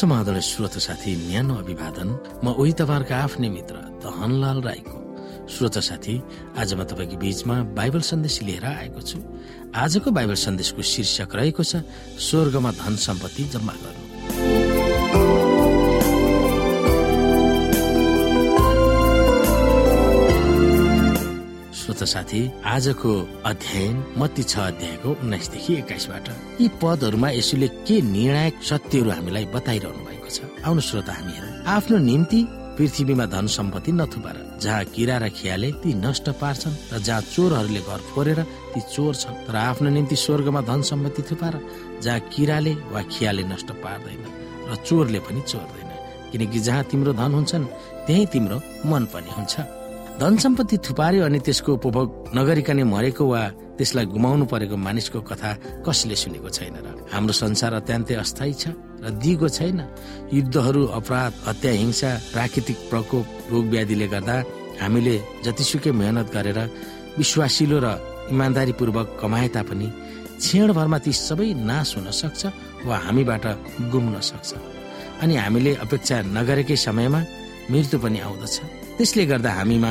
समाधान श्रोत साथी न्यानो अभिवादन म उही तपाईँहरूको आफ्नै मित्र धनलाल राईको। श्रोत साथी आज म तपाईँको बीचमा बाइबल सन्देश लिएर आएको छु। आजको बाइबल सन्देशको शीर्षक रहेको छ स्वर्गमा धन सम्पत्ति जम्मा गर्नु। श्रोत साथी आजको अध्ययन मत्ती छ अध्यायको उन्नाइसदेखि एक्काइसबाट। यी पदहरूमा यसुले के निर्णायक सत्यहरू हामीलाई बताइरहनु भएको छ? आउनु श्रोत हामी हेरौँ। आफ्नो निम्ति पृथ्वीमा धन सम्पत्ति नथुपार। जहाँ किरा र खियाले ती नष्ट पार्छन् र जहाँ चोरहरूले घर फोरेर ती चोर छन् तर आफ्नो निम्ति स्वर्गमा धन सम्पत्ति थुपार। जहाँ किराले वा खियाले नष्ट पार्दैन र चोरले पनि चोर्दैन। किनकि जहाँ तिम्रो धन हुन्छन् त्यही तिम्रो मन पनि हुन्छ। धन सम्पत्ति थुपार्यो अनि त्यसको उपभोग नगरिकनै मरेको वा त्यसलाई गुमाउनु परेको मानिसको कथा कसले सुनेको छैन र हाम्रो संसार अत्यन्तै अस्थायी छ र दिगो छैन। युद्धहरू अपराध हत्या हिंसा प्राकृतिक प्रकोप रोग व्याधिले गर्दा हामीले जतिसुकै मेहनत गरेर विश्वासिलो र इमान्दारीपूर्वक कमाए तापनि क्षणभरमा ती सबै नाश हुन सक्छ वा हामीबाट गुम्न सक्छ। अनि हामीले अपेक्षा नगरेकै समयमा मृत्यु पनि आउँदछ। त्यसले गर्दा हामीमा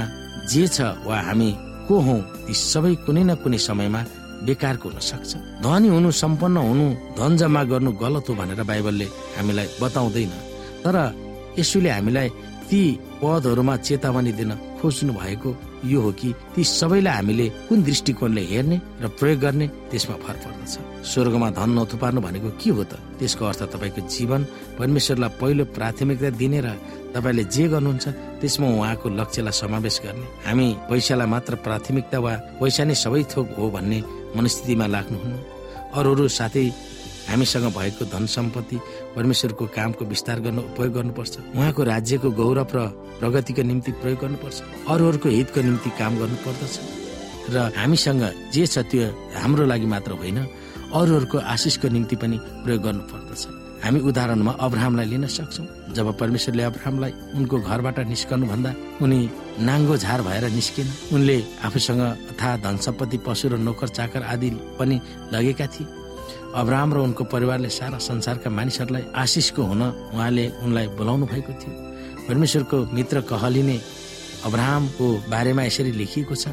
जे छ वा हामी को हौ ती सबै कुनै न कुनै समयमा बेकारको हुन सक्छ। धनी हुनु सम्पन्न हुनु धन जम्मा गर्नु गलत हो भनेर बाइबलले हामीलाई बताउँदैन। तर यसुले हामीलाई ती पदहरूमा चेतावनी दिन खोज्नु भएको यो हो कि ती सबैलाई हामीले कुन दृष्टिकोणले हेर्ने र प्रयोग गर्ने त्यसमा फरक पर्दछ। स्वर्गमा धन नथुपार्नु भनेको के हो त? त्यसको अर्थ तपाईँको जीवन परमेश्वरलाई पहिलो प्राथमिकता दिने र तपाईँले जे गर्नुहुन्छ त्यसमा उहाँको लक्ष्यलाई समावेश गर्ने। हामी पैसालाई मात्र प्राथमिकता वा पैसा नै सबै थोक हो भन्ने मनस्थितिमा लाग्नुहुन्न। अरूहरू साथै हामीसँग भएको धन सम्पत्ति परमेश्वरको कामको विस्तार गर्न उपयोग गर्नुपर्छ। उहाँको राज्यको गौरव र प्रगतिको निम्ति प्रयोग गर्नुपर्छ। अरूहरूको हितको निम्ति काम गर्नुपर्दछ। र हामीसँग जे छ त्यो हाम्रो लागि मात्र होइन। अरूहरूको आशिषको निम्ति पनि प्रयोग गर्नुपर्दछ। हामी उदाहरणमा अब्राहमलाई लिन सक्छौँ। जब परमेश्वरले अब्राहमलाई उनको घरबाट निस्कनु भन्दा उनी नाङ्गो झार भएर निस्किन। उनले आफूसँग अथा धन सम्पत्ति पशु र नोकर चाकर आदि पनि लगेका थिए। अब्राहम र उनको परिवारले सारा संसारका मानिसहरूलाई आशिषको हुन उहाँले उनलाई बोलाउनु भएको थियो। परमेश्वरको मित्र कहलिने अब्राहमको बारेमा यसरी लेखिएको छ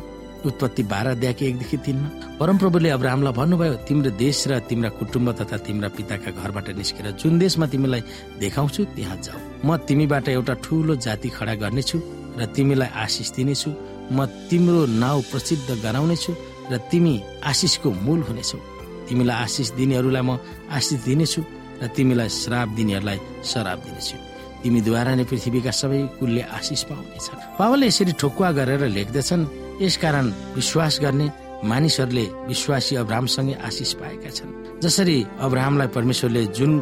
उत्पत्ति बाह्र अध्यायको एकदेखि तिनमा। परमप्रभुले अब्राहमलाई भन्नुभयो तिम्रो देश र तिम्रा कुटुम्ब तथा तिम्रा पिताका घरबाट निस्केर जुन देशमा तिमीलाई देखाउँछु त्यहाँ जाऊ। म तिमीबाट एउटा ठुलो जाति खडा गर्नेछु र तिमीलाई आशिष दिनेछु। म तिम्रो नाउँ प्रसिद्ध गराउनेछु र तिमी आशिषको मूल हुनेछौ। तिमीलाई आशिष दिनेहरूलाई म आशिष दिनेछु र तिमीलाई श्राप दिनेहरूलाई श्राप दिनेछु। तिमीद्वारा नै पृथ्वीका सबै कुलले आशिष पाउनेछ बाबाले यसरी ठोकुवा गरेर लेख्दछन् यसकारण विश्वास गर्ने मानिसहरूले विश्वासी अब्राहमसँगै आशिष पाएका छन्। जसरी अब्राहमलाई परमेश्वरले जुन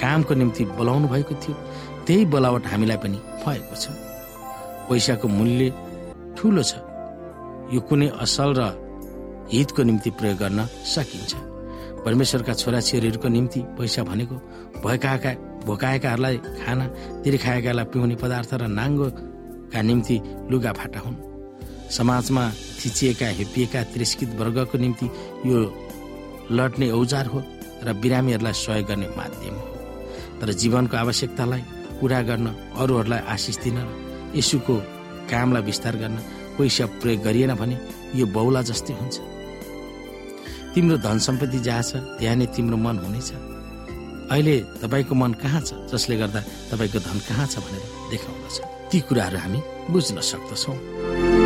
कामको निम्ति बोलाउनु भएको थियो त्यही बोलावट हामीलाई पनि भएको छ। पैसाको मूल्य ठुलो छ। यो कुनै असल र हितको निम्ति प्रयोग गर्न सकिन्छ। परमेश्वरका छोराछोरीहरूको निम्ति पैसा भनेको भएकाका भोकाएकाहरूलाई खाना तिर्खाएकालाई पिउने पदार्थ र नाङ्गोका निम्ति लुगा फाटा हुन्। समाजमा थिचिएका हेपिएका तिरस्कृत वर्गको निम्ति यो लड्ने औजार हो र बिरामीहरूलाई सहयोग गर्ने माध्यम हो। तर जीवनको आवश्यकतालाई पुरा गर्न अरूहरूलाई आशिष दिन यसुको कामलाई विस्तार गर्न पैसा प्रयोग गरिएन भने यो बौला जस्तै हुन्छ। तिम्रो धन सम्पत्ति जहाँ छ त्यहाँ नै तिम्रो मन हुनेछ अहिले तपाईँको मन कहाँ छ जसले गर्दा तपाईँको धन कहाँ छ भनेर देखाउँदछ ती कुराहरू हामी बुझ्न सक्दछौँ।